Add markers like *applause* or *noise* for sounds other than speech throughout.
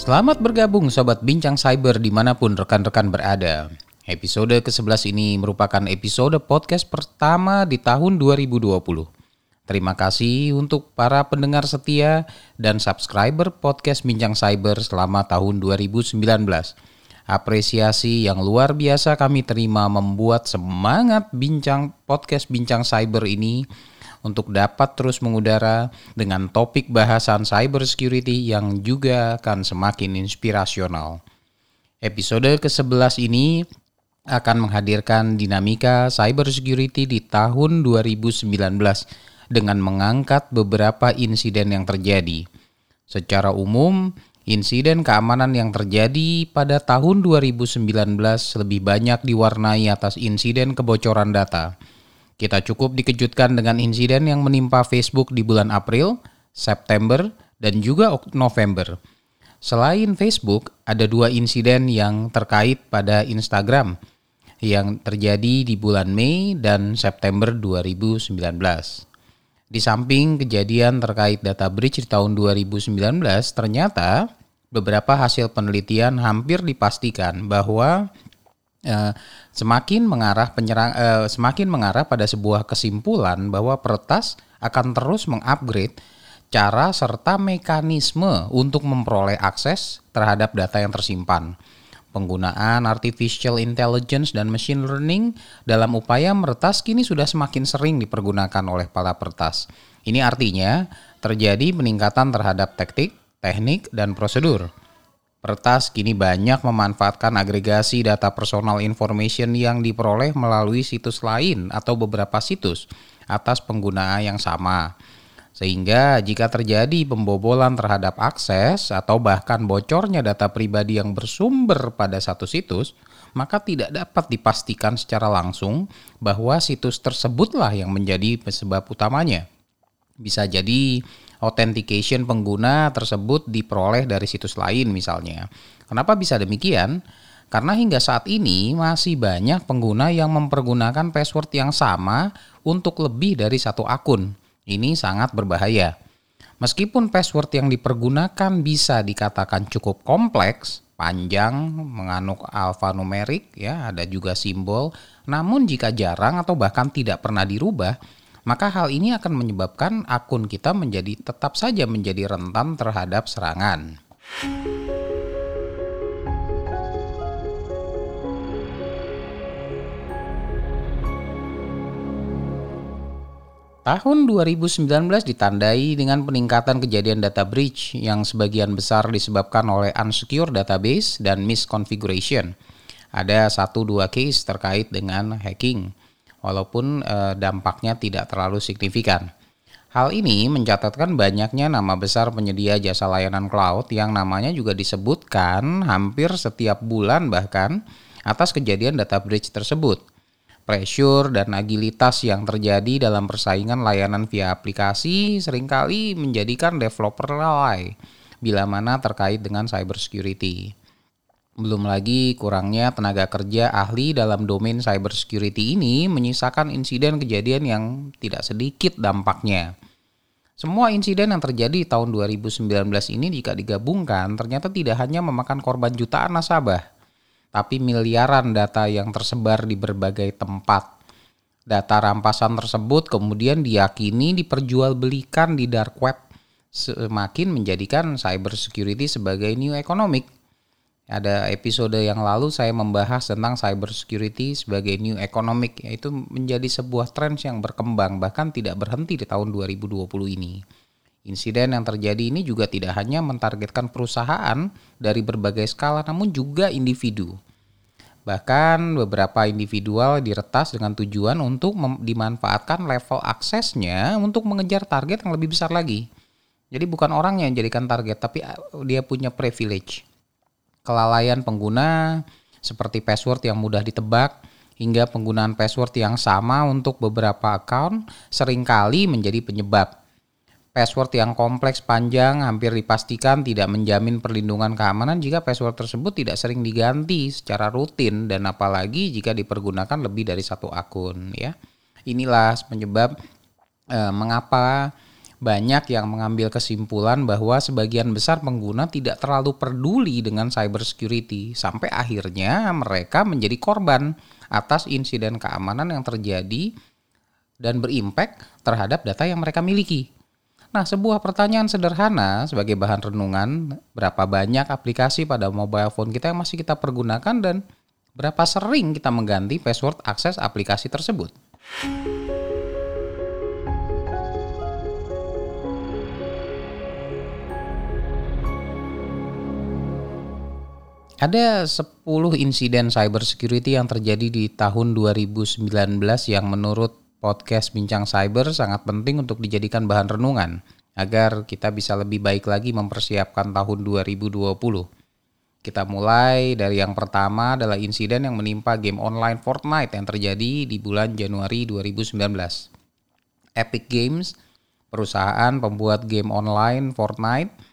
Selamat bergabung Sobat Bincang Cyber di mana pun rekan-rekan berada. Episode ke-11 ini merupakan episode podcast pertama di tahun 2020. Terima kasih untuk para pendengar setia dan subscriber podcast Bincang Cyber selama tahun 2019. Apresiasi yang luar biasa kami terima membuat semangat bincang podcast Bincang Cyber ini untuk dapat terus mengudara dengan topik bahasan cyber security yang juga akan semakin inspirasional. Episode ke-11 ini akan menghadirkan dinamika cyber security di tahun 2019 dengan mengangkat beberapa insiden yang terjadi. Secara umum, insiden keamanan yang terjadi pada tahun 2019 lebih banyak diwarnai atas insiden kebocoran data. Kita cukup dikejutkan dengan insiden yang menimpa Facebook di bulan April, September, dan juga November. Selain Facebook, ada dua insiden yang terkait pada Instagram yang terjadi di bulan Mei dan September 2019. Di samping kejadian terkait data breach di tahun 2019, ternyata beberapa hasil penelitian hampir dipastikan bahwa eh, semakin mengarah penyerang eh, semakin mengarah pada sebuah kesimpulan bahwa peretas akan terus mengupgrade cara serta mekanisme untuk memperoleh akses terhadap data yang tersimpan Penggunaan artificial intelligence dan machine learning dalam upaya meretas kini sudah semakin sering dipergunakan oleh para peretas. Ini artinya terjadi peningkatan terhadap taktik, teknik, dan prosedur. Peretas kini banyak memanfaatkan agregasi data personal information yang diperoleh melalui situs lain atau beberapa situs atas penggunaan yang sama. Sehingga jika terjadi pembobolan terhadap akses atau bahkan bocornya data pribadi yang bersumber pada satu situs, maka tidak dapat dipastikan secara langsung bahwa situs tersebutlah yang menjadi penyebab utamanya. Bisa jadi authentication pengguna tersebut diperoleh dari situs lain misalnya. Kenapa bisa demikian? Karena hingga saat ini masih banyak pengguna yang mempergunakan password yang sama untuk lebih dari satu akun. Ini sangat berbahaya. Meskipun password yang dipergunakan bisa dikatakan cukup kompleks, panjang, menganuk alfanumerik, ya, ada juga simbol, namun jika jarang atau bahkan tidak pernah dirubah, maka hal ini akan menyebabkan akun kita menjadi tetap saja menjadi rentan terhadap serangan. Tahun 2019 ditandai dengan peningkatan kejadian data breach yang sebagian besar disebabkan oleh unsecure database dan misconfiguration. Ada satu dua case terkait dengan hacking, walaupun eh, dampaknya tidak terlalu signifikan. Hal ini mencatatkan banyaknya nama besar penyedia jasa layanan cloud yang namanya juga disebutkan hampir setiap bulan bahkan atas kejadian data breach tersebut pressure dan agilitas yang terjadi dalam persaingan layanan via aplikasi sering kali menjadikan developer lalai bila mana terkait dengan cybersecurity. Belum lagi kurangnya tenaga kerja ahli dalam domain cybersecurity ini menyisakan insiden kejadian yang tidak sedikit dampaknya. Semua insiden yang terjadi tahun 2019 ini jika digabungkan ternyata tidak hanya memakan korban jutaan nasabah, tapi miliaran data yang tersebar di berbagai tempat. Data rampasan tersebut kemudian diyakini diperjualbelikan di dark web semakin menjadikan cyber security sebagai new economic. Ada episode yang lalu saya membahas tentang cyber security sebagai new economic yaitu menjadi sebuah tren yang berkembang bahkan tidak berhenti di tahun 2020 ini. Insiden yang terjadi ini juga tidak hanya mentargetkan perusahaan dari berbagai skala namun juga individu. Bahkan beberapa individual diretas dengan tujuan untuk dimanfaatkan level aksesnya untuk mengejar target yang lebih besar lagi. Jadi bukan orang yang jadikan target tapi dia punya privilege. Kelalaian pengguna seperti password yang mudah ditebak hingga penggunaan password yang sama untuk beberapa account sering kali menjadi penyebab Password yang kompleks panjang hampir dipastikan tidak menjamin perlindungan keamanan jika password tersebut tidak sering diganti secara rutin dan apalagi jika dipergunakan lebih dari satu akun ya. Inilah penyebab eh, mengapa banyak yang mengambil kesimpulan bahwa sebagian besar pengguna tidak terlalu peduli dengan cyber security sampai akhirnya mereka menjadi korban atas insiden keamanan yang terjadi dan berimpact terhadap data yang mereka miliki. Nah, sebuah pertanyaan sederhana sebagai bahan renungan, berapa banyak aplikasi pada mobile phone kita yang masih kita pergunakan dan berapa sering kita mengganti password akses aplikasi tersebut? Ada 10 insiden cyber security yang terjadi di tahun 2019 yang menurut podcast Bincang Cyber sangat penting untuk dijadikan bahan renungan agar kita bisa lebih baik lagi mempersiapkan tahun 2020. Kita mulai dari yang pertama adalah insiden yang menimpa game online Fortnite yang terjadi di bulan Januari 2019. Epic Games, perusahaan pembuat game online Fortnite,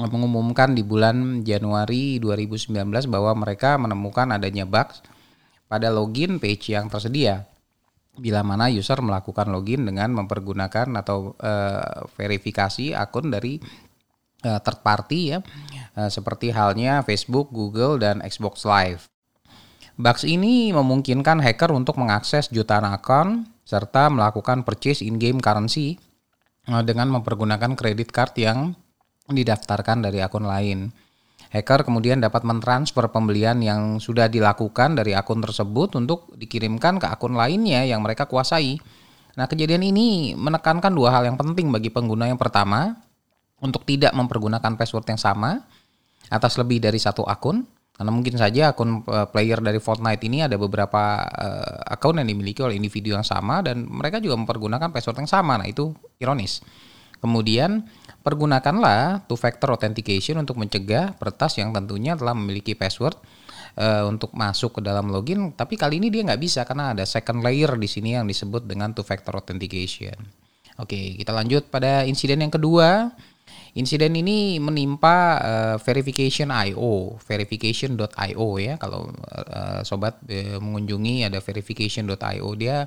mengumumkan di bulan Januari 2019 bahwa mereka menemukan adanya bugs pada login page yang tersedia. Bila mana user melakukan login dengan mempergunakan atau uh, verifikasi akun dari uh, third party ya, uh, seperti halnya Facebook, Google, dan Xbox Live. Bugs ini memungkinkan hacker untuk mengakses jutaan akun serta melakukan purchase in-game currency dengan mempergunakan kredit card yang didaftarkan dari akun lain. Hacker kemudian dapat mentransfer pembelian yang sudah dilakukan dari akun tersebut untuk dikirimkan ke akun lainnya yang mereka kuasai. Nah, kejadian ini menekankan dua hal yang penting bagi pengguna. Yang pertama, untuk tidak mempergunakan password yang sama atas lebih dari satu akun. Karena mungkin saja akun eh, player dari Fortnite ini ada beberapa uh, akun yang dimiliki oleh individu yang sama dan mereka juga mempergunakan password yang sama. Nah, itu ironis. Kemudian Pergunakanlah two-factor authentication untuk mencegah peretas yang tentunya telah memiliki password uh, untuk masuk ke dalam login, tapi kali ini dia nggak bisa karena ada second layer di sini yang disebut dengan two-factor authentication. Oke, kita lanjut pada insiden yang kedua. Insiden ini menimpa uh, verification.io, verification.io ya. Kalau uh, sobat uh, mengunjungi ada verification.io dia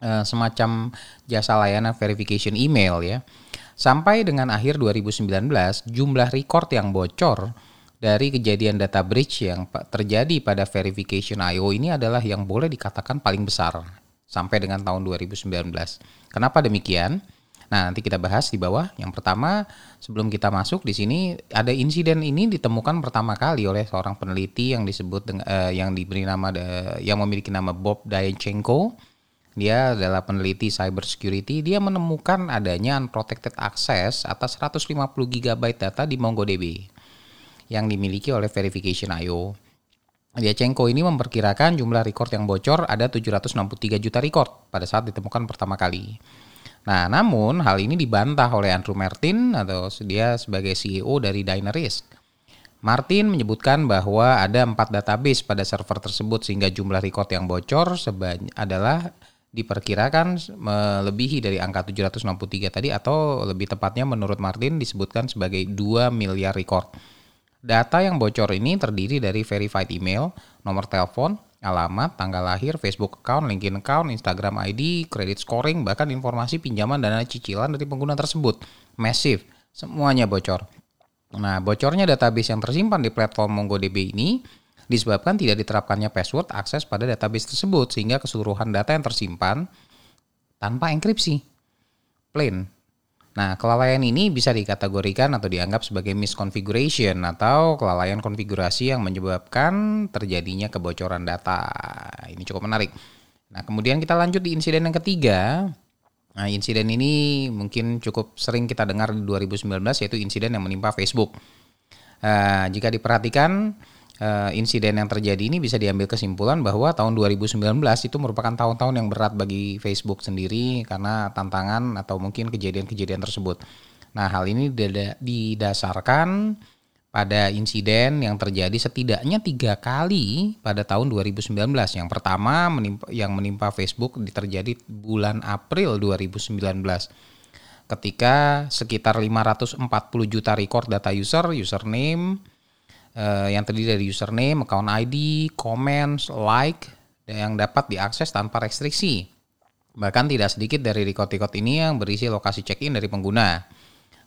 uh, semacam jasa layanan verification email ya. Sampai dengan akhir 2019, jumlah record yang bocor dari kejadian data breach yang terjadi pada verification IO ini adalah yang boleh dikatakan paling besar sampai dengan tahun 2019. Kenapa demikian? Nah, nanti kita bahas di bawah. Yang pertama, sebelum kita masuk di sini ada insiden ini ditemukan pertama kali oleh seorang peneliti yang disebut dengan, uh, yang diberi nama uh, yang memiliki nama Bob Dyanchenko dia adalah peneliti cyber security, dia menemukan adanya unprotected access atas 150 GB data di MongoDB yang dimiliki oleh Verification.io. Diachenko ini memperkirakan jumlah record yang bocor ada 763 juta record pada saat ditemukan pertama kali. Nah, namun hal ini dibantah oleh Andrew Martin atau dia sebagai CEO dari Dynarisk. Martin menyebutkan bahwa ada empat database pada server tersebut sehingga jumlah record yang bocor adalah diperkirakan melebihi dari angka 763 tadi atau lebih tepatnya menurut Martin disebutkan sebagai 2 miliar record. Data yang bocor ini terdiri dari verified email, nomor telepon, alamat, tanggal lahir, Facebook account, LinkedIn account, Instagram ID, credit scoring, bahkan informasi pinjaman dana cicilan dari pengguna tersebut. Massive, semuanya bocor. Nah, bocornya database yang tersimpan di platform MongoDB ini disebabkan tidak diterapkannya password akses pada database tersebut sehingga keseluruhan data yang tersimpan tanpa enkripsi. Plain. Nah, kelalaian ini bisa dikategorikan atau dianggap sebagai misconfiguration atau kelalaian konfigurasi yang menyebabkan terjadinya kebocoran data. Ini cukup menarik. Nah, kemudian kita lanjut di insiden yang ketiga. Nah, insiden ini mungkin cukup sering kita dengar di 2019 yaitu insiden yang menimpa Facebook. Uh, jika diperhatikan, uh, insiden yang terjadi ini bisa diambil kesimpulan bahwa tahun 2019 itu merupakan tahun-tahun yang berat bagi Facebook sendiri karena tantangan atau mungkin kejadian-kejadian tersebut. Nah, hal ini didasarkan pada insiden yang terjadi setidaknya tiga kali pada tahun 2019. Yang pertama menimpa, yang menimpa Facebook terjadi bulan April 2019 ketika sekitar 540 juta record data user, username, uh, yang terdiri dari username, account ID, comments, like yang dapat diakses tanpa restriksi. Bahkan tidak sedikit dari record-record ini yang berisi lokasi check-in dari pengguna.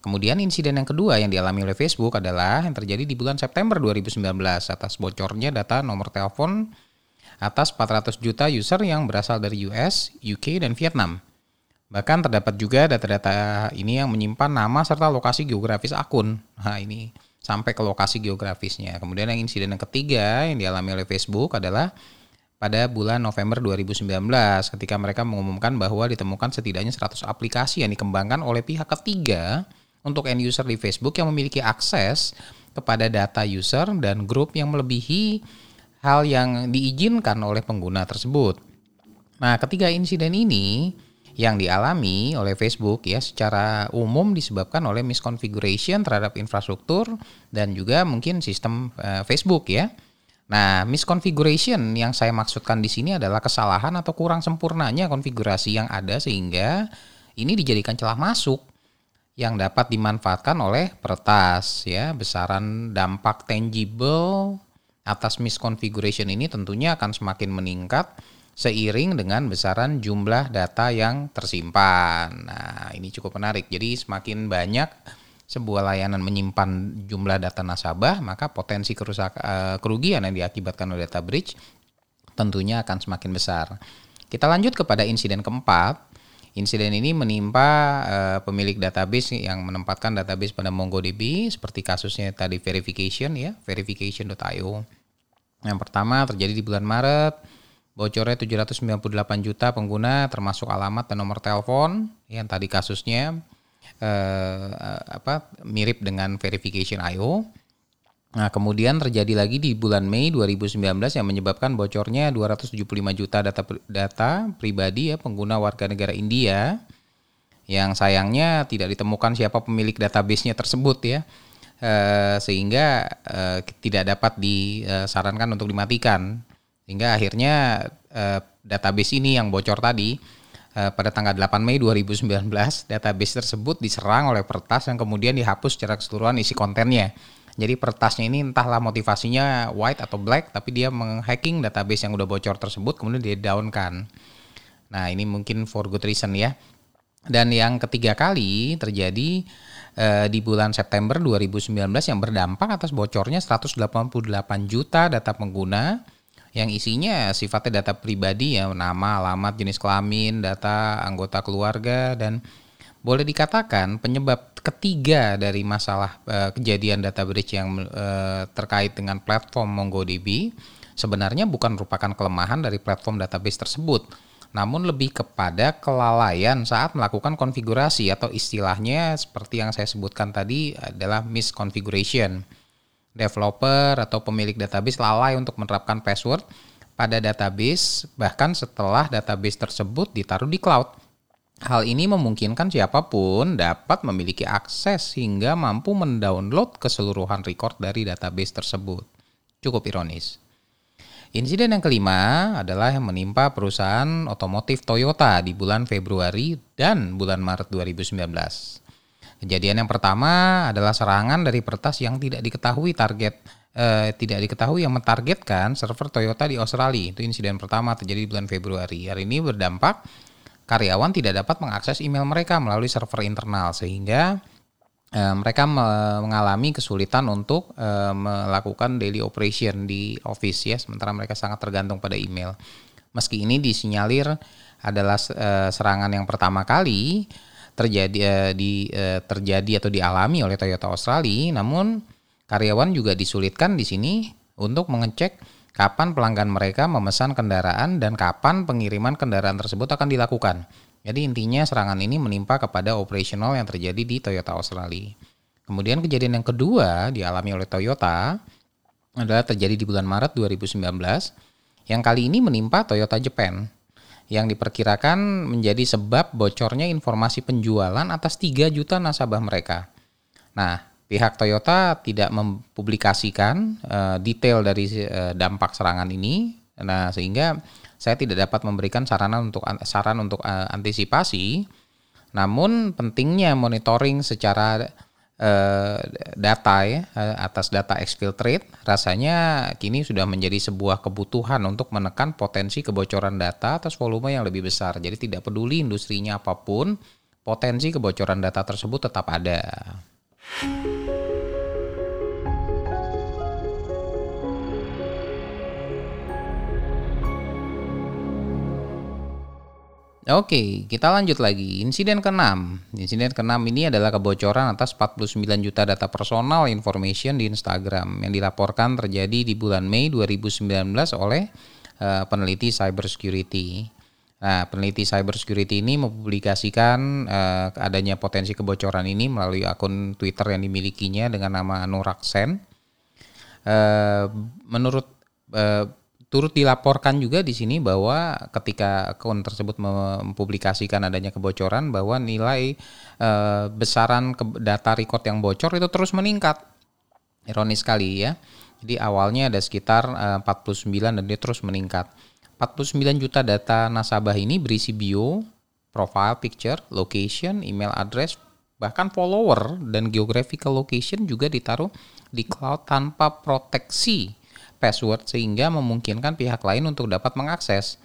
Kemudian insiden yang kedua yang dialami oleh Facebook adalah yang terjadi di bulan September 2019 atas bocornya data nomor telepon atas 400 juta user yang berasal dari US, UK, dan Vietnam. Bahkan terdapat juga data-data ini yang menyimpan nama serta lokasi geografis akun. Nah ini sampai ke lokasi geografisnya. Kemudian yang insiden yang ketiga yang dialami oleh Facebook adalah pada bulan November 2019 ketika mereka mengumumkan bahwa ditemukan setidaknya 100 aplikasi yang dikembangkan oleh pihak ketiga untuk end user di Facebook yang memiliki akses kepada data user dan grup yang melebihi hal yang diizinkan oleh pengguna tersebut. Nah, ketiga insiden ini yang dialami oleh Facebook ya secara umum disebabkan oleh misconfiguration terhadap infrastruktur dan juga mungkin sistem uh, Facebook ya. Nah, misconfiguration yang saya maksudkan di sini adalah kesalahan atau kurang sempurnanya konfigurasi yang ada sehingga ini dijadikan celah masuk yang dapat dimanfaatkan oleh peretas ya. Besaran dampak tangible atas misconfiguration ini tentunya akan semakin meningkat seiring dengan besaran jumlah data yang tersimpan. Nah, ini cukup menarik. Jadi semakin banyak sebuah layanan menyimpan jumlah data nasabah, maka potensi kerusak, uh, kerugian yang diakibatkan oleh data breach tentunya akan semakin besar. Kita lanjut kepada insiden keempat. Insiden ini menimpa uh, pemilik database yang menempatkan database pada MongoDB seperti kasusnya tadi verification ya, verification.io. Yang pertama terjadi di bulan Maret, bocornya 798 juta pengguna termasuk alamat dan nomor telepon yang tadi kasusnya eh, apa mirip dengan verification IO. Nah, kemudian terjadi lagi di bulan Mei 2019 yang menyebabkan bocornya 275 juta data data pribadi ya pengguna warga negara India yang sayangnya tidak ditemukan siapa pemilik database-nya tersebut ya. Eh, sehingga eh, tidak dapat disarankan untuk dimatikan. Sehingga akhirnya eh, database ini yang bocor tadi Eh, pada tanggal 8 Mei 2019, database tersebut diserang oleh pertas yang kemudian dihapus secara keseluruhan isi kontennya. Jadi pertasnya ini entahlah motivasinya white atau black, tapi dia menghacking database yang udah bocor tersebut, kemudian dia downkan. Nah ini mungkin for good reason ya. Dan yang ketiga kali terjadi eh, di bulan September 2019 yang berdampak atas bocornya 188 juta data pengguna yang isinya sifatnya data pribadi ya nama, alamat, jenis kelamin, data anggota keluarga dan boleh dikatakan penyebab ketiga dari masalah uh, kejadian data breach yang uh, terkait dengan platform MongoDB sebenarnya bukan merupakan kelemahan dari platform database tersebut, namun lebih kepada kelalaian saat melakukan konfigurasi atau istilahnya seperti yang saya sebutkan tadi adalah misconfiguration developer atau pemilik database lalai untuk menerapkan password pada database bahkan setelah database tersebut ditaruh di cloud. Hal ini memungkinkan siapa pun dapat memiliki akses hingga mampu mendownload keseluruhan record dari database tersebut. Cukup ironis. Insiden yang kelima adalah yang menimpa perusahaan otomotif Toyota di bulan Februari dan bulan Maret 2019. Kejadian yang pertama adalah serangan dari pertas yang tidak diketahui target eh, tidak diketahui yang mentargetkan server Toyota di Australia. Itu insiden pertama terjadi di bulan Februari. Hari ini berdampak karyawan tidak dapat mengakses email mereka melalui server internal sehingga eh, mereka mengalami kesulitan untuk eh, melakukan daily operation di office ya sementara mereka sangat tergantung pada email. Meski ini disinyalir adalah eh, serangan yang pertama kali, terjadi uh, di uh, terjadi atau dialami oleh Toyota Australia, namun karyawan juga disulitkan di sini untuk mengecek kapan pelanggan mereka memesan kendaraan dan kapan pengiriman kendaraan tersebut akan dilakukan. Jadi intinya serangan ini menimpa kepada operasional yang terjadi di Toyota Australia. Kemudian kejadian yang kedua dialami oleh Toyota adalah terjadi di bulan Maret 2019 yang kali ini menimpa Toyota Japan yang diperkirakan menjadi sebab bocornya informasi penjualan atas 3 juta nasabah mereka. Nah, pihak Toyota tidak mempublikasikan uh, detail dari uh, dampak serangan ini. Nah, sehingga saya tidak dapat memberikan saran untuk saran untuk uh, antisipasi. Namun pentingnya monitoring secara data ya uh, atas data exfiltrate rasanya kini sudah menjadi sebuah kebutuhan untuk menekan potensi kebocoran data atas volume yang lebih besar. Jadi tidak peduli industrinya apa pun, potensi kebocoran data tersebut tetap ada. Oke, kita lanjut lagi. Insiden ke-6. Insiden ke-6 ini adalah kebocoran atas 49 juta data personal information di Instagram yang dilaporkan terjadi di bulan Mei 2019 oleh uh, peneliti cybersecurity. Nah, peneliti cybersecurity ini mempublikasikan uh, adanya potensi kebocoran ini melalui akun Twitter yang dimilikinya dengan nama Nuraksen. Uh, menurut uh, Turut dilaporkan juga di sini bahwa ketika akun tersebut mempublikasikan adanya kebocoran bahwa nilai e, besaran ke, data record yang bocor itu terus meningkat. Ironis sekali ya. Jadi awalnya ada sekitar e, 49 dan dia terus meningkat. 49 juta data nasabah ini berisi bio, profile picture, location, email address, bahkan follower dan geographical location juga ditaruh di cloud tanpa proteksi password sehingga memungkinkan pihak lain untuk dapat mengakses.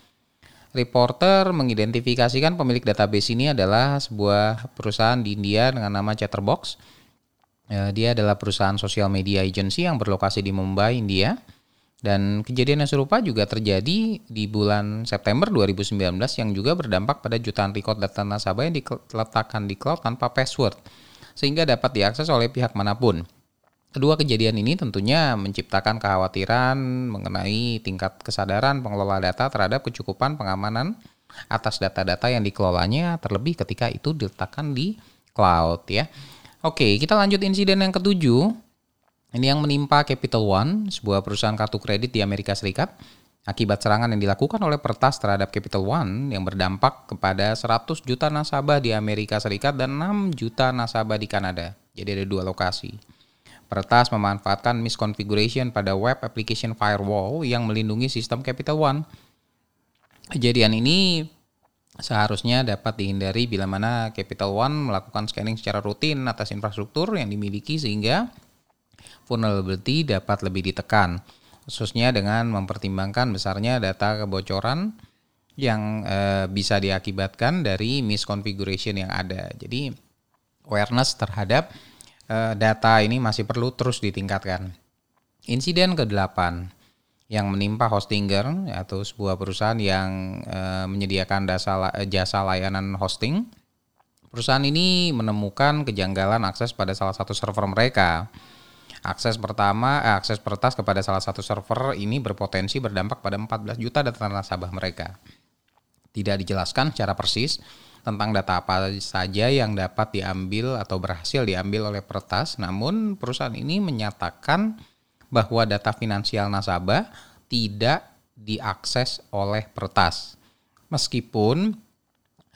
Reporter mengidentifikasikan pemilik database ini adalah sebuah perusahaan di India dengan nama Chatterbox. Eh, dia adalah perusahaan sosial media agency yang berlokasi di Mumbai, India. Dan kejadian yang serupa juga terjadi di bulan September 2019 yang juga berdampak pada jutaan record data nasabah yang diletakkan di cloud tanpa password sehingga dapat diakses oleh pihak mana pun. Kedua kejadian ini tentunya menciptakan kekhawatiran mengenai tingkat kesadaran pengelola data terhadap kecukupan pengamanan atas data-data yang dikelolanya terlebih ketika itu diletakkan di cloud ya. Oke, kita lanjut insiden yang ketujuh. Ini yang menimpa Capital One, sebuah perusahaan kartu kredit di Amerika Serikat akibat serangan yang dilakukan oleh pertas terhadap Capital One yang berdampak kepada 100 juta nasabah di Amerika Serikat dan 6 juta nasabah di Kanada. Jadi ada dua lokasi. Peretas memanfaatkan misconfiguration pada web application firewall yang melindungi sistem Capital One. Kejadian ini seharusnya dapat dihindari bila mana Capital One melakukan scanning secara rutin atas infrastruktur yang dimiliki sehingga vulnerability dapat lebih ditekan, khususnya dengan mempertimbangkan besarnya data kebocoran yang e, bisa diakibatkan dari misconfiguration yang ada. Jadi awareness terhadap data ini masih perlu terus ditingkatkan. Insiden ke-8 yang menimpa Hostinger atau sebuah perusahaan yang uh, menyediakan dasa, jasa layanan hosting. Perusahaan ini menemukan kejanggalan akses pada salah satu server mereka. Akses pertama, eh, akses pertas kepada salah satu server ini berpotensi berdampak pada 14 juta data nasabah mereka. Tidak dijelaskan secara persis tentang data apa saja yang dapat diambil atau berhasil diambil oleh peretas, namun perusahaan ini menyatakan bahwa data finansial nasabah tidak diakses oleh peretas. Meskipun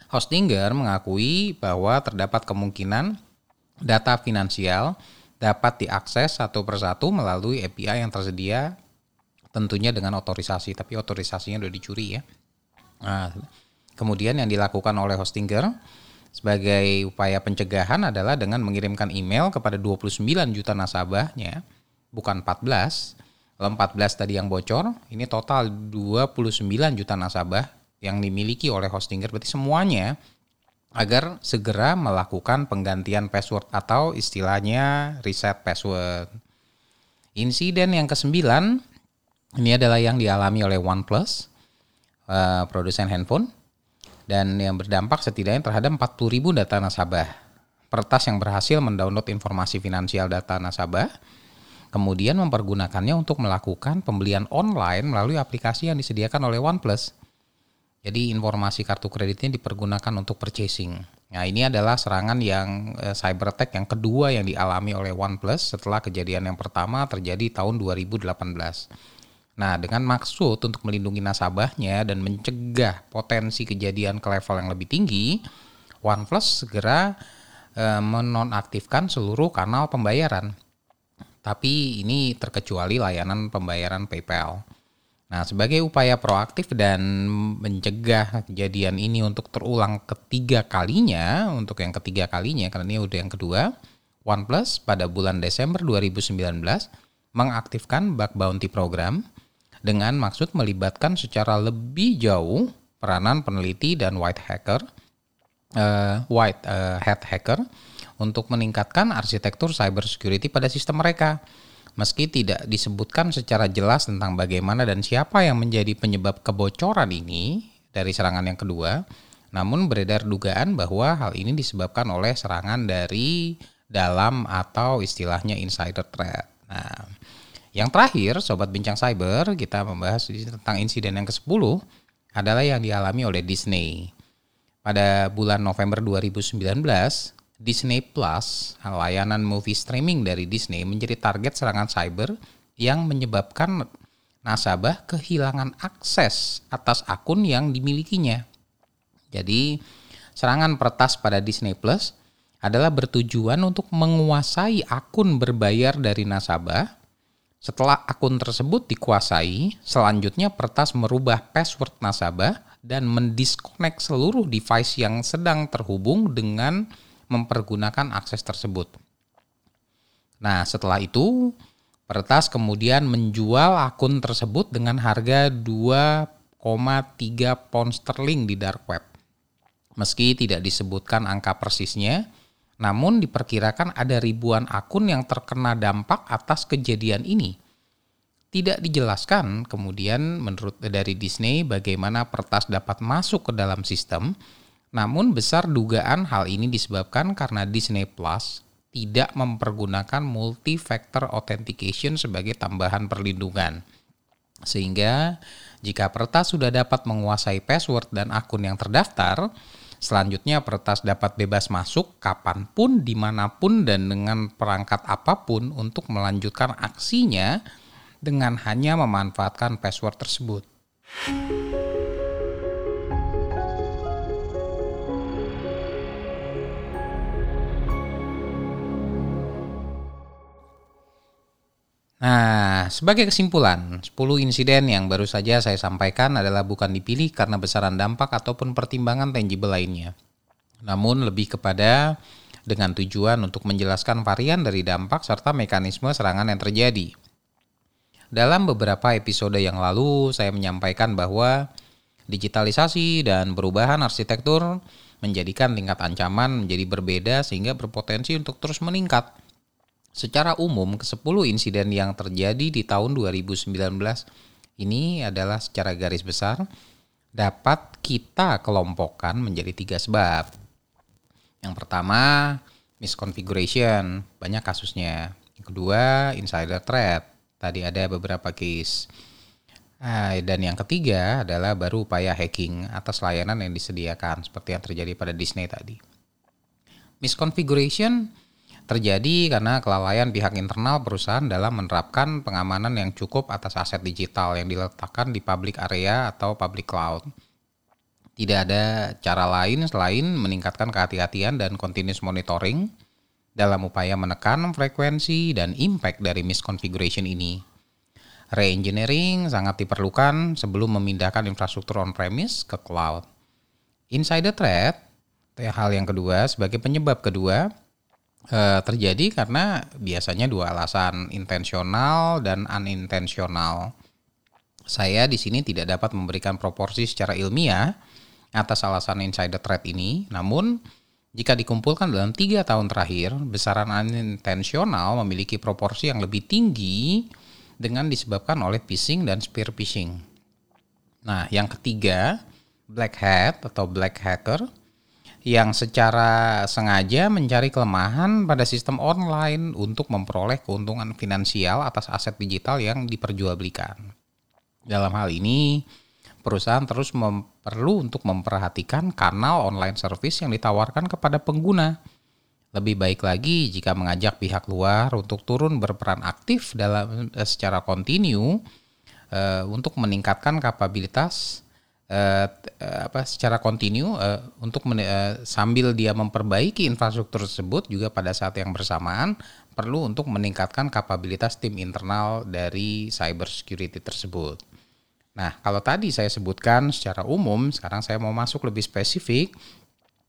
Hostinger mengakui bahwa terdapat kemungkinan data finansial dapat diakses satu persatu melalui API yang tersedia tentunya dengan otorisasi, tapi otorisasinya sudah dicuri ya. Nah, Kemudian yang dilakukan oleh Hostinger sebagai upaya pencegahan adalah dengan mengirimkan email kepada 29 juta nasabahnya, bukan 14. Kalau 14 tadi yang bocor, ini total 29 juta nasabah yang dimiliki oleh Hostinger berarti semuanya agar segera melakukan penggantian password atau istilahnya reset password. Insiden yang kesembilan ini adalah yang dialami oleh OnePlus, uh, produsen handphone dan yang berdampak setidaknya terhadap 40 ribu data nasabah. Pertas yang berhasil mendownload informasi finansial data nasabah, kemudian mempergunakannya untuk melakukan pembelian online melalui aplikasi yang disediakan oleh OnePlus. Jadi informasi kartu kreditnya dipergunakan untuk purchasing. Nah ini adalah serangan yang e, cyber attack yang kedua yang dialami oleh OnePlus setelah kejadian yang pertama terjadi tahun 2018. Nah, dengan maksud untuk melindungi nasabahnya dan mencegah potensi kejadian ke level yang lebih tinggi, OnePlus segera e, menonaktifkan seluruh kanal pembayaran. Tapi ini terkecuali layanan pembayaran PayPal. Nah, sebagai upaya proaktif dan mencegah kejadian ini untuk terulang ketiga kalinya, untuk yang ketiga kalinya, karena ini udah yang kedua, OnePlus pada bulan Desember 2019 mengaktifkan bug bounty program dengan maksud melibatkan secara lebih jauh peranan peneliti dan white hacker, uh, white uh, hat hacker untuk meningkatkan arsitektur cybersecurity pada sistem mereka. Meski tidak disebutkan secara jelas tentang bagaimana dan siapa yang menjadi penyebab kebocoran ini dari serangan yang kedua, namun beredar dugaan bahwa hal ini disebabkan oleh serangan dari dalam atau istilahnya insider threat. Nah, yang terakhir, Sobat Bincang Cyber, kita membahas tentang insiden yang ke-10 adalah yang dialami oleh Disney. Pada bulan November 2019, Disney Plus, layanan movie streaming dari Disney menjadi target serangan cyber yang menyebabkan nasabah kehilangan akses atas akun yang dimilikinya. Jadi, serangan pertas pada Disney Plus adalah bertujuan untuk menguasai akun berbayar dari nasabah. Setelah akun tersebut dikuasai, selanjutnya pertas merubah password nasabah dan mendiskonek seluruh device yang sedang terhubung dengan mempergunakan akses tersebut. Nah, setelah itu, Pertas kemudian menjual akun tersebut dengan harga 2,3 pound sterling di dark web. Meski tidak disebutkan angka persisnya, namun diperkirakan ada ribuan akun yang terkena dampak atas kejadian ini. Tidak dijelaskan kemudian menurut dari Disney bagaimana pertas dapat masuk ke dalam sistem, namun besar dugaan hal ini disebabkan karena Disney Plus tidak mempergunakan multi-factor authentication sebagai tambahan perlindungan. Sehingga jika peretas sudah dapat menguasai password dan akun yang terdaftar, Selanjutnya peretas dapat bebas masuk kapan pun, di mana pun, dan dengan perangkat apa pun untuk melanjutkan aksinya dengan hanya memanfaatkan password tersebut. Nah, sebagai kesimpulan, 10 insiden yang baru saja saya sampaikan adalah bukan dipilih karena besaran dampak ataupun pertimbangan tangible lainnya. Namun lebih kepada dengan tujuan untuk menjelaskan varian dari dampak serta mekanisme serangan yang terjadi. Dalam beberapa episode yang lalu, saya menyampaikan bahwa digitalisasi dan perubahan arsitektur menjadikan tingkat ancaman menjadi berbeda sehingga berpotensi untuk terus meningkat Secara umum, ke-10 insiden yang terjadi di tahun 2019 ini adalah secara garis besar dapat kita kelompokkan menjadi tiga sebab. Yang pertama, misconfiguration, banyak kasusnya. Yang kedua, insider threat, tadi ada beberapa case. Nah, dan yang ketiga adalah baru upaya hacking atas layanan yang disediakan, seperti yang terjadi pada Disney tadi. Misconfiguration terjadi karena kelalaian pihak internal perusahaan dalam menerapkan pengamanan yang cukup atas aset digital yang diletakkan di public area atau public cloud. Tidak ada cara lain selain meningkatkan kehati-hatian dan continuous monitoring dalam upaya menekan frekuensi dan impact dari misconfiguration ini. Reengineering sangat diperlukan sebelum memindahkan infrastruktur on-premise ke cloud. Insider threat, hal yang kedua, sebagai penyebab kedua, uh, terjadi karena biasanya dua alasan intensional dan unintensional. Saya di sini tidak dapat memberikan proporsi secara ilmiah atas alasan insider threat ini, namun jika dikumpulkan dalam tiga tahun terakhir, besaran unintensional memiliki proporsi yang lebih tinggi dengan disebabkan oleh phishing dan spear phishing. Nah, yang ketiga, black hat atau black hacker yang secara sengaja mencari kelemahan pada sistem online untuk memperoleh keuntungan finansial atas aset digital yang diperjualbelikan. Dalam hal ini, perusahaan terus perlu untuk memperhatikan kanal online service yang ditawarkan kepada pengguna. Lebih baik lagi jika mengajak pihak luar untuk turun berperan aktif dalam eh, secara kontinu uh, untuk meningkatkan kapabilitas uh, apa secara kontinu uh, untuk men, uh, sambil dia memperbaiki infrastruktur tersebut juga pada saat yang bersamaan perlu untuk meningkatkan kapabilitas tim internal dari cyber security tersebut. Nah, kalau tadi saya sebutkan secara umum, sekarang saya mau masuk lebih spesifik.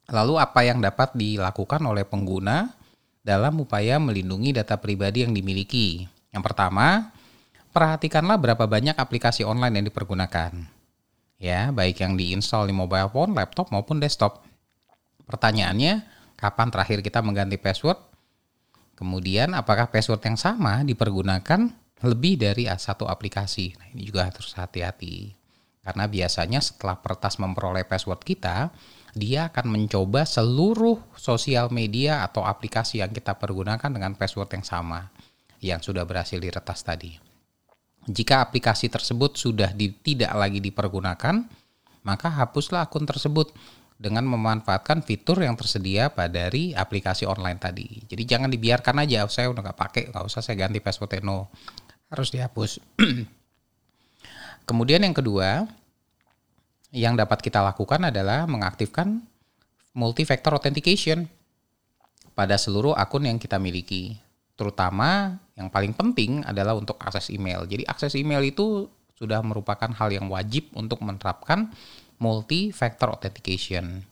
Lalu apa yang dapat dilakukan oleh pengguna dalam upaya melindungi data pribadi yang dimiliki. Yang pertama, perhatikanlah berapa banyak aplikasi online yang dipergunakan. Ya, baik yang diinstal di mobile phone, laptop maupun desktop. Pertanyaannya, kapan terakhir kita mengganti password? Kemudian, apakah password yang sama dipergunakan lebih dari satu aplikasi? Nah, ini juga harus hati-hati. Karena biasanya setelah pertas memperoleh password kita, dia akan mencoba seluruh sosial media atau aplikasi yang kita pergunakan dengan password yang sama yang sudah berhasil diretas tadi. Jika aplikasi tersebut sudah di, tidak lagi dipergunakan, maka hapuslah akun tersebut dengan memanfaatkan fitur yang tersedia pada dari aplikasi online tadi. Jadi jangan dibiarkan aja, saya udah nggak pakai, nggak usah saya ganti password no, harus dihapus. *clears throat* Kemudian yang kedua, yang dapat kita lakukan adalah mengaktifkan multi-factor authentication pada seluruh akun yang kita miliki. Terutama yang paling penting adalah untuk akses email. Jadi akses email itu sudah merupakan hal yang wajib untuk menerapkan multi-factor authentication.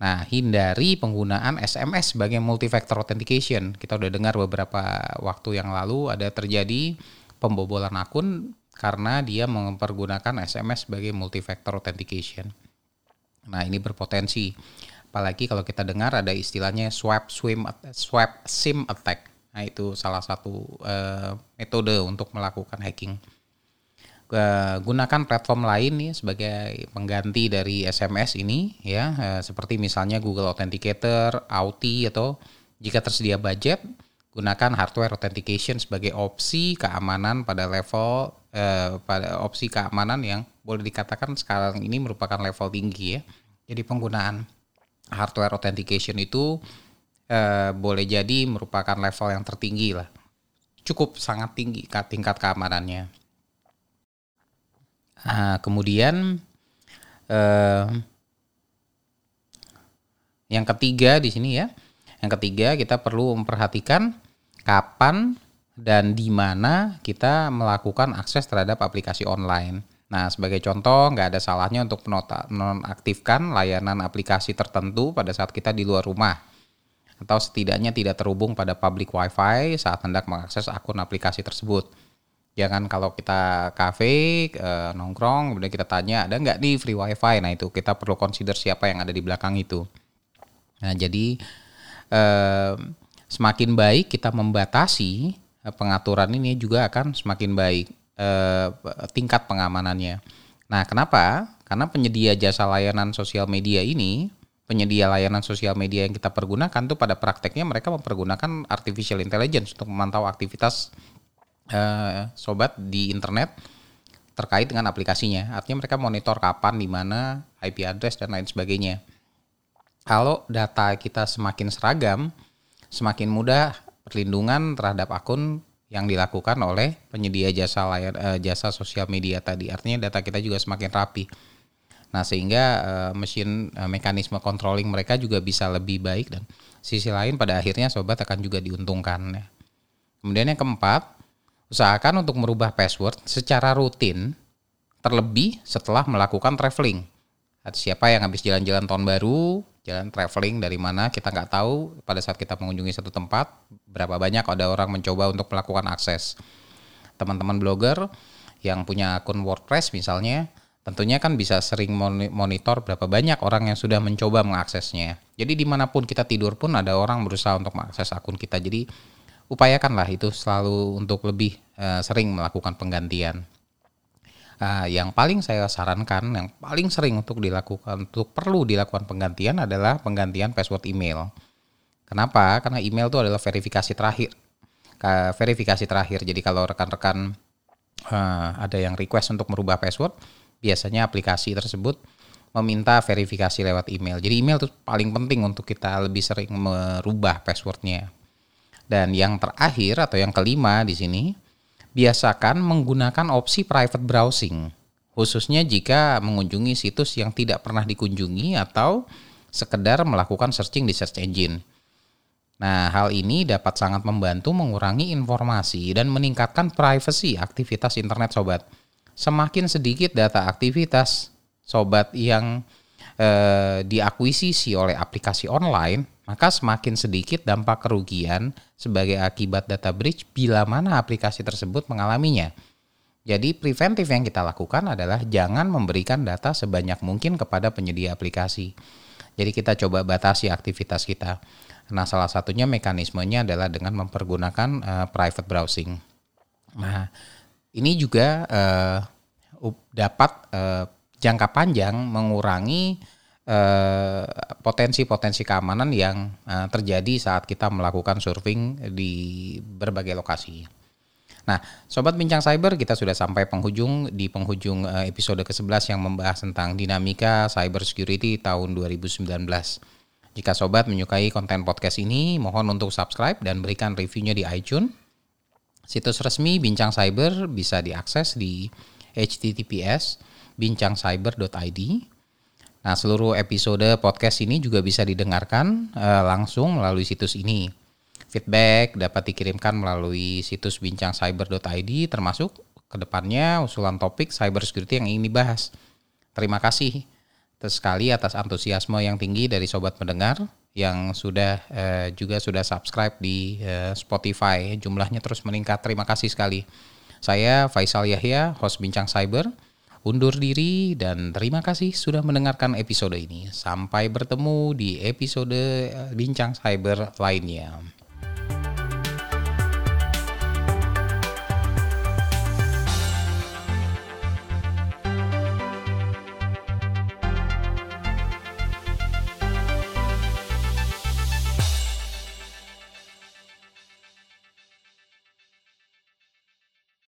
Nah, hindari penggunaan SMS sebagai multi-factor authentication. Kita udah dengar beberapa waktu yang lalu ada terjadi pembobolan akun karena dia mempergunakan SMS sebagai multi-factor authentication. Nah, ini berpotensi. Apalagi kalau kita dengar ada istilahnya swap swim swap sim attack. Nah, itu salah satu uh, metode untuk melakukan hacking. Uh, gunakan platform lain nih sebagai pengganti dari SMS ini ya, uh, seperti misalnya Google Authenticator, Auth atau jika tersedia budget gunakan hardware authentication sebagai opsi keamanan pada level eh, pada opsi keamanan yang boleh dikatakan sekarang ini merupakan level tinggi ya. Jadi penggunaan hardware authentication itu eh, boleh jadi merupakan level yang tertinggi lah. Cukup sangat tinggi tingkat keamanannya. Nah, kemudian eh, yang ketiga di sini ya yang ketiga, kita perlu memperhatikan kapan dan di mana kita melakukan akses terhadap aplikasi online. Nah, sebagai contoh, nggak ada salahnya untuk menonaktifkan layanan aplikasi tertentu pada saat kita di luar rumah. Atau setidaknya tidak terhubung pada public wifi saat hendak mengakses akun aplikasi tersebut. Jangan kalau kita kafe, e, nongkrong, kemudian kita tanya, ada nggak nih free wifi? Nah, itu kita perlu consider siapa yang ada di belakang itu. Nah, jadi eh, semakin baik kita membatasi eh, pengaturan ini juga akan semakin baik eh, tingkat pengamanannya. Nah, kenapa? Karena penyedia jasa layanan sosial media ini, penyedia layanan sosial media yang kita pergunakan tuh pada prakteknya mereka mempergunakan artificial intelligence untuk memantau aktivitas eh, sobat di internet terkait dengan aplikasinya. Artinya mereka monitor kapan, di mana, IP address dan lain sebagainya kalau data kita semakin seragam, semakin mudah perlindungan terhadap akun yang dilakukan oleh penyedia jasa layar uh, jasa sosial media tadi. Artinya data kita juga semakin rapi. Nah, sehingga uh, mesin uh, mekanisme controlling mereka juga bisa lebih baik dan sisi lain pada akhirnya sobat akan juga diuntungkan ya. Kemudian yang keempat, usahakan untuk merubah password secara rutin terlebih setelah melakukan traveling. Siapa yang habis jalan-jalan tahun baru, jalan traveling dari mana kita nggak tahu pada saat kita mengunjungi satu tempat berapa banyak ada orang mencoba untuk melakukan akses teman-teman blogger yang punya akun WordPress misalnya tentunya kan bisa sering monitor berapa banyak orang yang sudah mencoba mengaksesnya jadi di mana pun kita tidur pun ada orang berusaha untuk mengakses akun kita jadi upayakanlah itu selalu untuk lebih uh, sering melakukan penggantian Nah, yang paling saya sarankan, yang paling sering untuk dilakukan, untuk perlu dilakukan penggantian adalah penggantian password email. Kenapa? Karena email itu adalah verifikasi terakhir. Verifikasi terakhir. Jadi kalau rekan-rekan uh, ada yang request untuk merubah password, biasanya aplikasi tersebut meminta verifikasi lewat email. Jadi email itu paling penting untuk kita lebih sering merubah passwordnya. Dan yang terakhir atau yang kelima di sini, biasakan menggunakan opsi private browsing, khususnya jika mengunjungi situs yang tidak pernah dikunjungi atau sekedar melakukan searching di search engine. Nah, hal ini dapat sangat membantu mengurangi informasi dan meningkatkan privasi aktivitas internet sobat. Semakin sedikit data aktivitas sobat yang eh, diakuisisi oleh aplikasi online, maka semakin sedikit dampak kerugian sebagai akibat data breach bila mana aplikasi tersebut mengalaminya. Jadi preventif yang kita lakukan adalah jangan memberikan data sebanyak mungkin kepada penyedia aplikasi. Jadi kita coba batasi aktivitas kita. Nah, salah satunya mekanismenya adalah dengan mempergunakan uh, private browsing. Nah, ini juga uh, dapat uh, jangka panjang mengurangi potensi-potensi uh, keamanan yang uh, terjadi saat kita melakukan surfing di berbagai lokasi. Nah, sobat bincang cyber, kita sudah sampai penghujung di penghujung episode ke-11 yang membahas tentang dinamika cyber security tahun 2019. Jika sobat menyukai konten podcast ini, mohon untuk subscribe dan berikan reviewnya di iTunes. Situs resmi Bincang Cyber bisa diakses di https bincangcyber.id. Nah, seluruh episode podcast ini juga bisa didengarkan uh, langsung melalui situs ini. Feedback dapat dikirimkan melalui situs bincangcyber.id termasuk ke depannya usulan topik cybersecurity yang ingin dibahas. Terima kasih sekali atas antusiasme yang tinggi dari sobat pendengar yang sudah eh, juga sudah subscribe di eh, Spotify. Jumlahnya terus meningkat. Terima kasih sekali. Saya Faisal Yahya, host Bincang Cyber. Undur diri dan terima kasih sudah mendengarkan episode ini. Sampai bertemu di episode eh, Bincang Cyber lainnya.